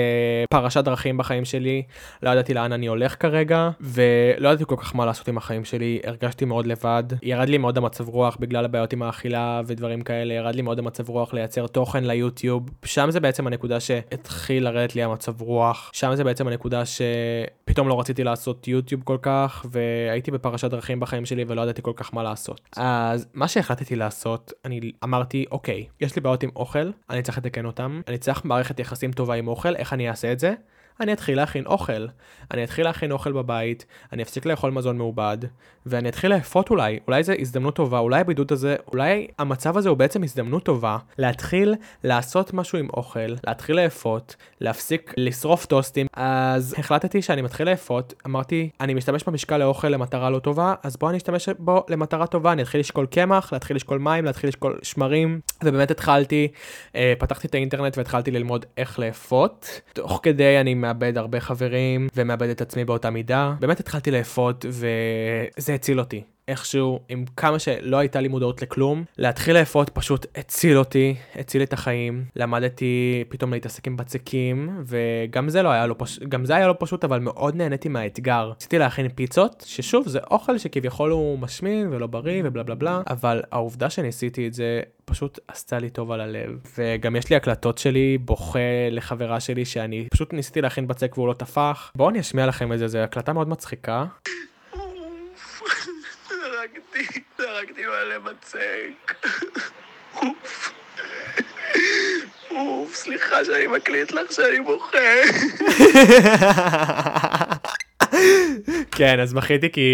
פרשת דרכים בחיים שלי, לא ידעתי לאן אני הולך כרגע, ולא ידעתי כל כך מה לעשות עם החיים שלי, הרגשתי מאוד לבד, ירד לי מאוד המצב רוח בגלל הבעיות עם האכילה ודברים כאלה, ירד לי מאוד המצב רוח לייצר תוכן ליוטיוב, שם זה בעצם הנקודה שהתחיל לרדת לי המצב רוח, שם זה בעצם הנקודה שפתאום לא רציתי לעשות יוטיוב כל כך, והייתי בפרשת דרכים בחיים שלי ולא ידעתי כל כך מה לעשות. אז מה שהחלטתי לעשות, אני אמרתי, אוקיי, יש לי בעיות עם אוכל, אני צריך לתקן אותם, אני צריך מערכת יחסים טובה עם אוכל, איך אני אעשה את זה? אני אתחיל להכין אוכל. אני אתחיל להכין אוכל בבית, אני אפסיק לאכול מזון מעובד, ואני אתחיל לאפות אולי, אולי זו הזדמנות טובה, אולי הבידוד הזה, אולי המצב הזה הוא בעצם הזדמנות טובה להתחיל לעשות משהו עם אוכל, להתחיל לאפות, להפסיק לשרוף טוסטים. אז החלטתי שאני מתחיל לאפות, אמרתי, אני משתמש במשקל לאוכל למטרה לא טובה, אז בוא אני אשתמש בו למטרה טובה, אני אתחיל לשקול קמח, להתחיל לשקול מים, להתחיל לשקול שמרים, ובאמת התחלתי, אה, פתחתי את האינטרנט והתחלתי ללמוד איך לאפות. תוך כדי אני מאבד הרבה חברים ומאבד את עצמי באותה מידה. באמת התחלתי לאפות וזה הציל אותי. איכשהו, עם כמה שלא הייתה לי מודעות לכלום, להתחיל לאפות פשוט הציל אותי, הציל את החיים. למדתי פתאום להתעסק עם בצקים, וגם זה לא היה לו פשוט, גם זה היה לא פשוט, אבל מאוד נהניתי מהאתגר. רציתי להכין פיצות, ששוב, זה אוכל שכביכול הוא משמין ולא בריא ובלה בלה בלה, אבל העובדה שניסיתי את זה פשוט עשתה לי טוב על הלב. וגם יש לי הקלטות שלי, בוכה לחברה שלי שאני פשוט ניסיתי להכין בצק והוא לא טפח. בואו אני אשמיע לכם את זה, זו הקלטה מאוד מצחיקה. זרקתי מלא בצק. אוף. אוף, סליחה שאני מקליט לך שאני בוכה. כן, אז בכיתי כי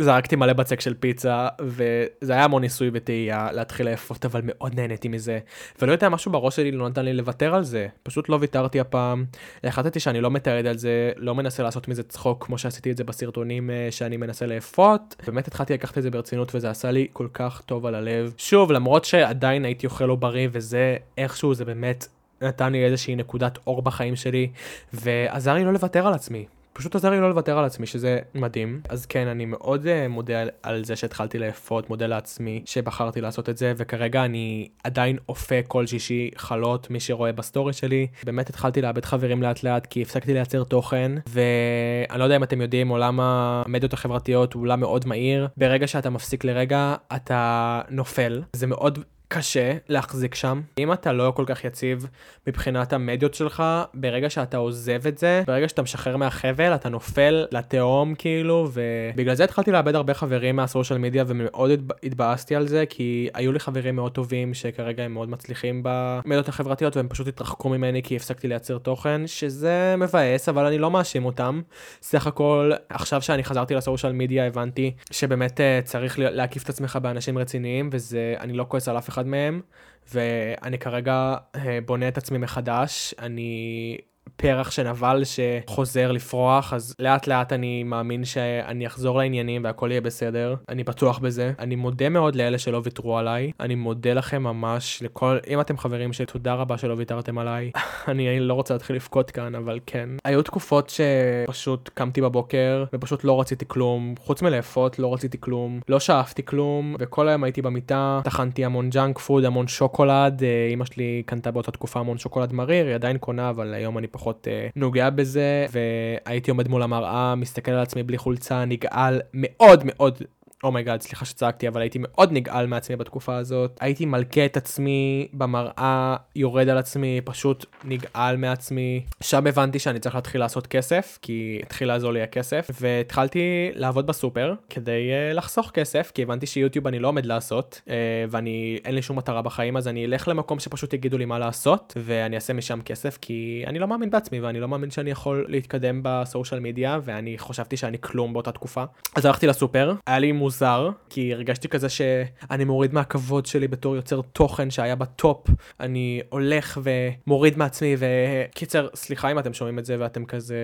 זרקתי מלא בצק של פיצה, וזה היה המון ניסוי וטעייה להתחיל לאפות, אבל מאוד נהניתי מזה. ולא יודע, משהו בראש שלי לא נתן לי לוותר על זה. פשוט לא ויתרתי הפעם. החלטתי שאני לא מתעד את זה, לא מנסה לעשות מזה צחוק כמו שעשיתי את זה בסרטונים אה, שאני מנסה לאפות. באמת התחלתי לקחת את זה ברצינות וזה עשה לי כל כך טוב על הלב. שוב, למרות שעדיין הייתי אוכל לא בריא וזה איכשהו זה באמת נתן לי איזושהי נקודת אור בחיים שלי, ועזר לי לא לוותר על עצמי. פשוט עזר לי לא לוותר על עצמי, שזה מדהים. אז כן, אני מאוד uh, מודה על, על זה שהתחלתי לאפות, מודה לעצמי שבחרתי לעשות את זה, וכרגע אני עדיין אופה כל שישי חלות, מי שרואה ב story שלי. באמת התחלתי לאבד חברים לאט לאט, כי הפסקתי לייצר תוכן, ואני לא יודע אם אתם יודעים, עולם המדיות החברתיות הוא עולם מאוד מהיר. ברגע שאתה מפסיק לרגע, אתה נופל. זה מאוד קשה להחזיק שם. אם אתה לא כל כך יציב מבחינת המדיות שלך, ברגע שאתה עוזב את זה, ברגע שאתה משחרר מהחבל, אתה נופל לתהום כאילו, ובגלל זה התחלתי לאבד הרבה חברים מהסושיאל מדיה ומאוד התבאסתי על זה, כי היו לי חברים מאוד טובים שכרגע הם מאוד מצליחים במדיות החברתיות והם פשוט התרחקו ממני כי הפסקתי לייצר תוכן, שזה מבאס, אבל אני לא מאשים אותם. סך הכל, עכשיו שאני חזרתי ל social media הבנתי שבאמת uh, צריך להקיף את עצמך באנשים רציניים, וזה, אני לא כועס על אף אחד. אחד מהם, ואני כרגע אה, בונה את עצמי מחדש. אני פרח שנבל שחוזר לפרוח, אז לאט לאט אני מאמין שאני אחזור לעניינים והכל יהיה בסדר. אני בטוח בזה. אני מודה מאוד לאלה שלא ויתרו עליי. אני מודה לכם ממש לכל, אם אתם חברים שתודה רבה שלא ויתרתם עליי. אני לא רוצה להתחיל לבכות כאן, אבל כן. היו תקופות שפשוט קמתי בבוקר ופשוט לא רציתי כלום. חוץ מלאפות לא רציתי כלום. לא שאפתי כלום, וכל היום הייתי במיטה, טחנתי המון junk food, המון שוקולד. אה, אמא שלי קנתה באותה תקופה המון שוקולד מריר, היא עדיין קונה, אבל היום אני פחות uh, נוגע בזה, והייתי עומד מול המראה, מסתכל על עצמי בלי חולצה, נגעל מאוד מאוד oh my god, oh סליחה שצעקתי, אבל הייתי מאוד נגעל מעצמי בתקופה הזאת. הייתי מלקה את עצמי במראה, יורד על עצמי, פשוט נגעל מעצמי. שם הבנתי שאני צריך להתחיל לעשות כסף, כי התחיל לעזור לי הכסף, והתחלתי לעבוד בסופר כדי uh, לחסוך כסף, כי הבנתי שיוטיוב אני לא עומד לעשות, uh, ואני, אין לי שום מטרה בחיים, אז אני אלך למקום שפשוט יגידו לי מה לעשות, ואני אעשה משם כסף, כי אני לא מאמין בעצמי, ואני לא מאמין שאני יכול להתקדם בסושיאל מדיה, ואני חשבתי שאני כלום באותה תקופה. אז הלכתי לסופר, היה לי מוז... מוזר, כי הרגשתי כזה שאני מוריד מהכבוד שלי בתור יוצר תוכן שהיה בטופ, אני הולך ומוריד מעצמי, וקיצר, סליחה אם אתם שומעים את זה ואתם כזה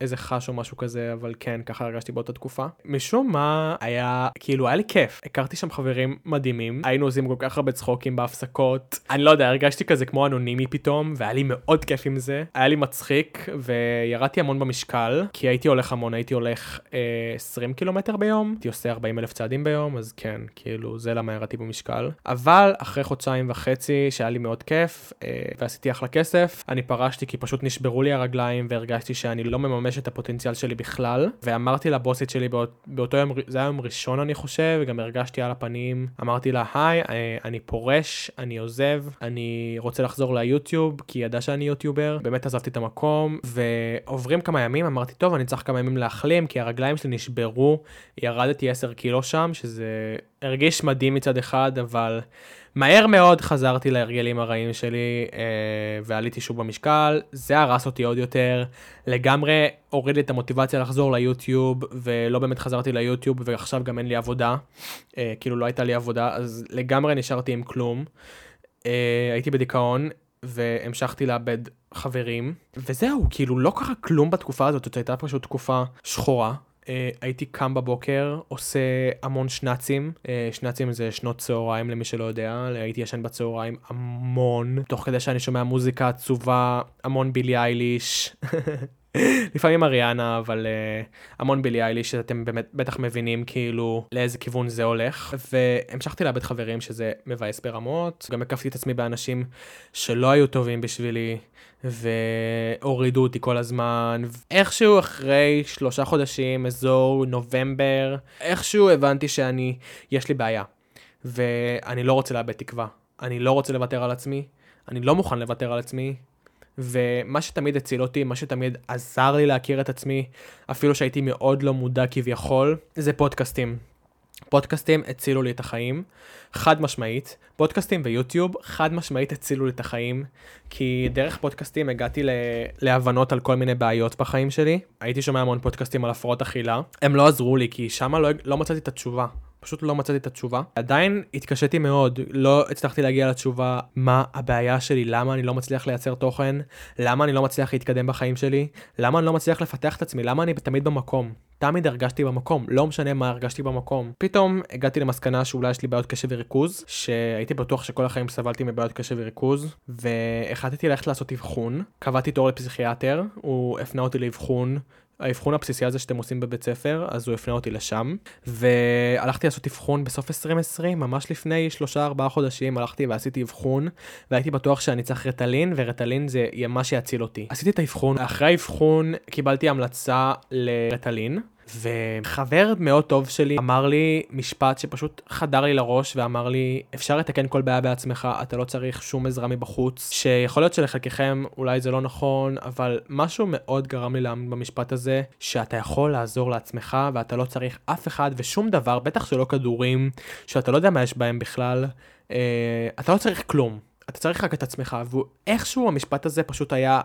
איזה חש או משהו כזה, אבל כן, ככה הרגשתי באותה תקופה. משום מה היה, כאילו היה לי כיף, הכרתי שם חברים מדהימים, היינו עושים כל כך הרבה צחוקים בהפסקות, אני לא יודע, הרגשתי כזה כמו אנונימי פתאום, והיה לי מאוד כיף עם זה, היה לי מצחיק, וירדתי המון במשקל, כי הייתי הולך המון, הייתי הולך אה, 20 קילומטר ביום, הייתי עושה 40 אלף צעדים ביום, אז כן, כאילו, זה למה ירדתי במשקל. אבל אחרי חודשיים וחצי, שהיה לי מאוד כיף, אה, ועשיתי אחלה כסף, אני פרשתי כי פשוט נשברו לי הרגליים, והרגשתי שאני לא מממש את הפוטנציאל שלי בכלל, ואמרתי לבוסית שלי באות, באותו יום, זה היה יום ראשון אני חושב, וגם הרגשתי על הפנים, אמרתי לה, היי, אה, אני פורש, אני עוזב, אני רוצה לחזור ליוטיוב, כי ידע שאני יוטיובר, באמת עזבתי את המקום, ועוברים כמה ימים, אמרתי, טוב, אני צריך כמה ימים להחלים, כי הרגליים שלי נשברו, ירדתי 10 קילו שם, שזה הרגיש מדהים מצד אחד, אבל מהר מאוד חזרתי להרגלים הרעים שלי אה, ועליתי שוב במשקל, זה הרס אותי עוד יותר, לגמרי הוריד לי את המוטיבציה לחזור ליוטיוב, ולא באמת חזרתי ליוטיוב, ועכשיו גם אין לי עבודה, אה, כאילו לא הייתה לי עבודה, אז לגמרי נשארתי עם כלום. אה, הייתי בדיכאון, והמשכתי לאבד חברים, וזהו, כאילו לא קרה כלום בתקופה הזאת, זאת הייתה פשוט תקופה שחורה. Uh, הייתי קם בבוקר, עושה המון שנאצים, uh, שנאצים זה שנות צהריים למי שלא יודע, הייתי ישן בצהריים המון, תוך כדי שאני שומע מוזיקה עצובה, המון בילי אייליש. לפעמים אריאנה, אבל uh, המון בילי אייליש, שאתם באמת בטח מבינים כאילו לאיזה כיוון זה הולך. והמשכתי לאבד חברים שזה מבאס ברמות, גם הקפתי את עצמי באנשים שלא היו טובים בשבילי. והורידו אותי כל הזמן. איכשהו אחרי שלושה חודשים, אזור נובמבר, איכשהו הבנתי שאני, יש לי בעיה. ואני לא רוצה לאבד תקווה. אני לא רוצה לוותר על עצמי, אני לא מוכן לוותר על עצמי. ומה שתמיד הציל אותי, מה שתמיד עזר לי להכיר את עצמי, אפילו שהייתי מאוד לא מודע כביכול, זה פודקאסטים. פודקאסטים הצילו לי את החיים, חד משמעית. פודקאסטים ויוטיוב חד משמעית הצילו לי את החיים, כי דרך פודקאסטים הגעתי ל... להבנות על כל מיני בעיות בחיים שלי. הייתי שומע המון פודקאסטים על הפרעות אכילה, הם לא עזרו לי, כי שם לא, לא מצאתי את התשובה. פשוט לא מצאתי את התשובה. עדיין התקשיתי מאוד, לא הצלחתי להגיע לתשובה מה הבעיה שלי, למה אני לא מצליח לייצר תוכן, למה אני לא מצליח להתקדם בחיים שלי, למה אני לא מצליח לפתח את עצמי, למה אני תמיד במקום. תמיד הרגשתי במקום, לא משנה מה הרגשתי במקום. פתאום הגעתי למסקנה שאולי יש לי בעיות קשב וריכוז, שהייתי בטוח שכל החיים סבלתי מבעיות קשב וריכוז, והחלטתי ללכת לעשות אבחון, קבעתי תור לפסיכיאטר, הוא הפנה אותי לאבחון האבחון הבסיסי הזה שאתם עושים בבית ספר, אז הוא הפנה אותי לשם. והלכתי לעשות אבחון בסוף 2020, ממש לפני 3-4 חודשים, הלכתי ועשיתי אבחון, והייתי בטוח שאני צריך רטלין, ורטלין זה מה שיציל אותי. עשיתי את האבחון, אחרי האבחון קיבלתי המלצה לרטלין. וחבר מאוד טוב שלי אמר לי משפט שפשוט חדר לי לראש ואמר לי, אפשר לתקן כל בעיה בעצמך, אתה לא צריך שום עזרה מבחוץ, שיכול להיות שלחלקכם אולי זה לא נכון, אבל משהו מאוד גרם לי להאמין במשפט הזה, שאתה יכול לעזור לעצמך ואתה לא צריך אף אחד ושום דבר, בטח שלא כדורים, שאתה לא יודע מה יש בהם בכלל, אה, אתה לא צריך כלום. אתה צריך רק את עצמך, ואיכשהו המשפט הזה פשוט היה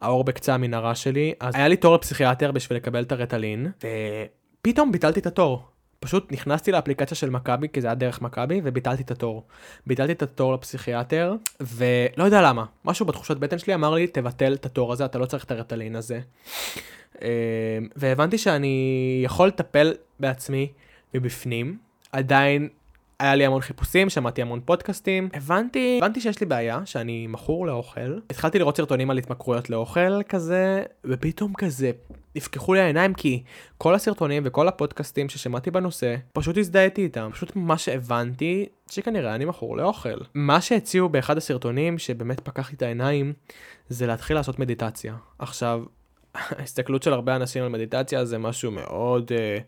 האור בקצה המנהרה שלי, אז היה לי תור לפסיכיאטר בשביל לקבל את הרטלין, ופתאום ביטלתי את התור. פשוט נכנסתי לאפליקציה של מכבי, כי זה היה דרך מכבי, וביטלתי את התור. ביטלתי את התור לפסיכיאטר, ולא יודע למה, משהו בתחושת בטן שלי אמר לי, תבטל את התור הזה, אתה לא צריך את הרטלין הזה. אה, והבנתי שאני יכול לטפל בעצמי מבפנים, עדיין היה לי המון חיפושים, שמעתי המון פודקאסטים, הבנתי, הבנתי שיש לי בעיה, שאני מכור לאוכל. התחלתי לראות סרטונים על התמכרויות לאוכל כזה, ופתאום כזה נפקחו לי העיניים כי כל הסרטונים וכל הפודקאסטים ששמעתי בנושא, פשוט הזדהיתי איתם. פשוט מה שהבנתי, שכנראה אני מכור לאוכל. מה שהציעו באחד הסרטונים, שבאמת פקח לי את העיניים, זה להתחיל לעשות מדיטציה. עכשיו, ההסתכלות של הרבה אנשים על מדיטציה זה משהו מאוד, אה,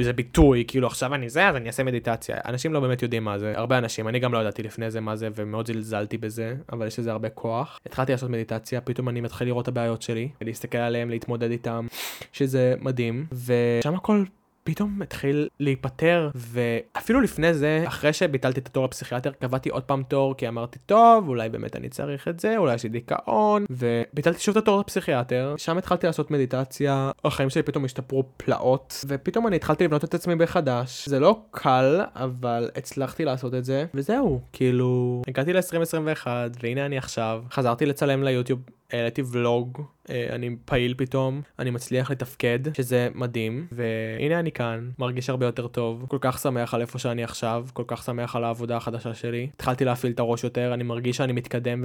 זה ביטוי, כאילו עכשיו אני זה, אז אני אעשה מדיטציה. אנשים לא באמת יודעים מה זה, הרבה אנשים, אני גם לא ידעתי לפני זה מה זה, ומאוד זלזלתי בזה, אבל יש לזה הרבה כוח. התחלתי לעשות מדיטציה, פתאום אני מתחיל לראות את הבעיות שלי, ולהסתכל עליהם, להתמודד איתם, שזה מדהים, ושם הכל פתאום התחיל להיפטר, ואפילו לפני זה, אחרי שביטלתי את התור לפסיכיאטר, קבעתי עוד פעם תור, כי אמרתי, טוב, אולי באמת אני צריך את זה, אולי יש לי דיכאון, וביטלתי שוב את התור לפסיכיאטר, שם התחלתי לעשות מדיטציה, החיים שלי פתאום השתפרו פלאות, ופתאום אני התחלתי לבנות את עצמי מחדש. זה לא קל, אבל הצלחתי לעשות את זה, וזהו, כאילו, הגעתי ל-2021, והנה אני עכשיו, חזרתי לצלם ליוטיוב העליתי ולוג, אה, אני פעיל פתאום, אני מצליח לתפקד, שזה מדהים, והנה אני כאן, מרגיש הרבה יותר טוב, כל כך שמח על איפה שאני עכשיו, כל כך שמח על העבודה החדשה שלי. התחלתי להפעיל את הראש יותר, אני מרגיש שאני מתקדם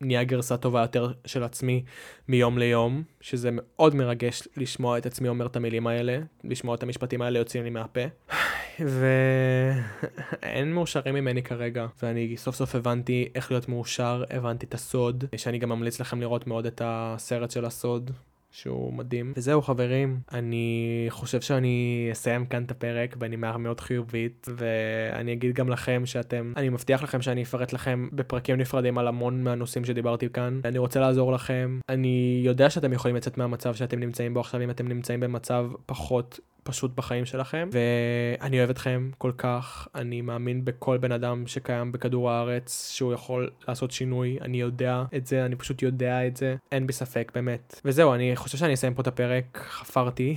ונהיה גרסה טובה יותר של עצמי מיום ליום, שזה מאוד מרגש לשמוע את עצמי אומר את המילים האלה, לשמוע את המשפטים האלה יוצאים לי מהפה. ואין מאושרים ממני כרגע, ואני סוף סוף הבנתי איך להיות מאושר, הבנתי את הסוד, שאני גם ממליץ לכם לראות מאוד את הסרט של הסוד. שהוא מדהים. וזהו חברים, אני חושב שאני אסיים כאן את הפרק בנימה מאוד חיובית, ואני אגיד גם לכם שאתם, אני מבטיח לכם שאני אפרט לכם בפרקים נפרדים על המון מהנושאים שדיברתי כאן. אני רוצה לעזור לכם. אני יודע שאתם יכולים לצאת מהמצב שאתם נמצאים בו עכשיו אם אתם נמצאים במצב פחות פשוט בחיים שלכם, ואני אוהב אתכם כל כך, אני מאמין בכל בן אדם שקיים בכדור הארץ, שהוא יכול לעשות שינוי, אני יודע את זה, אני פשוט יודע את זה, אין בי ספק, באמת. וזהו, אני חושב שאני אסיים פה את הפרק, חפרתי.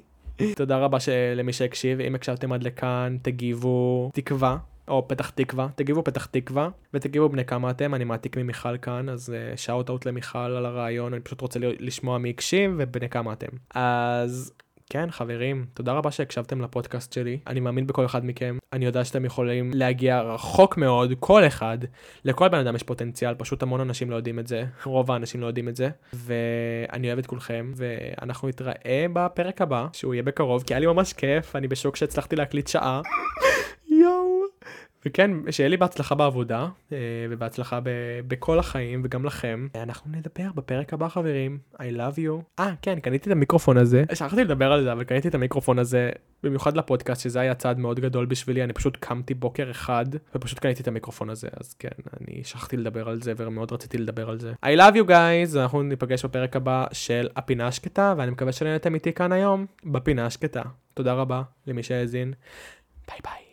תודה רבה למי שהקשיב, אם הקשבתם עד לכאן, תגיבו תקווה. או פתח תקווה, תגיבו פתח תקווה, ותגיבו בני כמה אתם, אני מעתיק ממיכל כאן, אז שאוט uh, אאוט למיכל על הרעיון, אני פשוט רוצה לשמוע מי הקשיב ובני כמה אתם. אז כן, חברים, תודה רבה שהקשבתם לפודקאסט שלי. אני מאמין בכל אחד מכם. אני יודע שאתם יכולים להגיע רחוק מאוד, כל אחד. לכל בן אדם יש פוטנציאל, פשוט המון אנשים לא יודעים את זה. רוב האנשים לא יודעים את זה. ואני אוהב את כולכם, ואנחנו נתראה בפרק הבא, שהוא יהיה בקרוב, כי היה לי ממש כיף, אני בשוק שהצלחתי להקליט שעה. וכן, שיהיה לי בהצלחה בעבודה, אה, ובהצלחה ב- בכל החיים, וגם לכם. אנחנו נדבר בפרק הבא, חברים. I love you. אה, כן, קניתי את המיקרופון הזה. שכחתי לדבר על זה, אבל קניתי את המיקרופון הזה, במיוחד לפודקאסט, שזה היה צעד מאוד גדול בשבילי. אני פשוט קמתי בוקר אחד, ופשוט קניתי את המיקרופון הזה, אז כן, אני שכחתי לדבר על זה, ומאוד רציתי לדבר על זה. I love you guys, אנחנו ניפגש בפרק הבא של הפינה השקטה, ואני מקווה שנהנתם איתי כאן היום, בפינה השקטה. תודה רבה למי שהאזין. ביי ביי.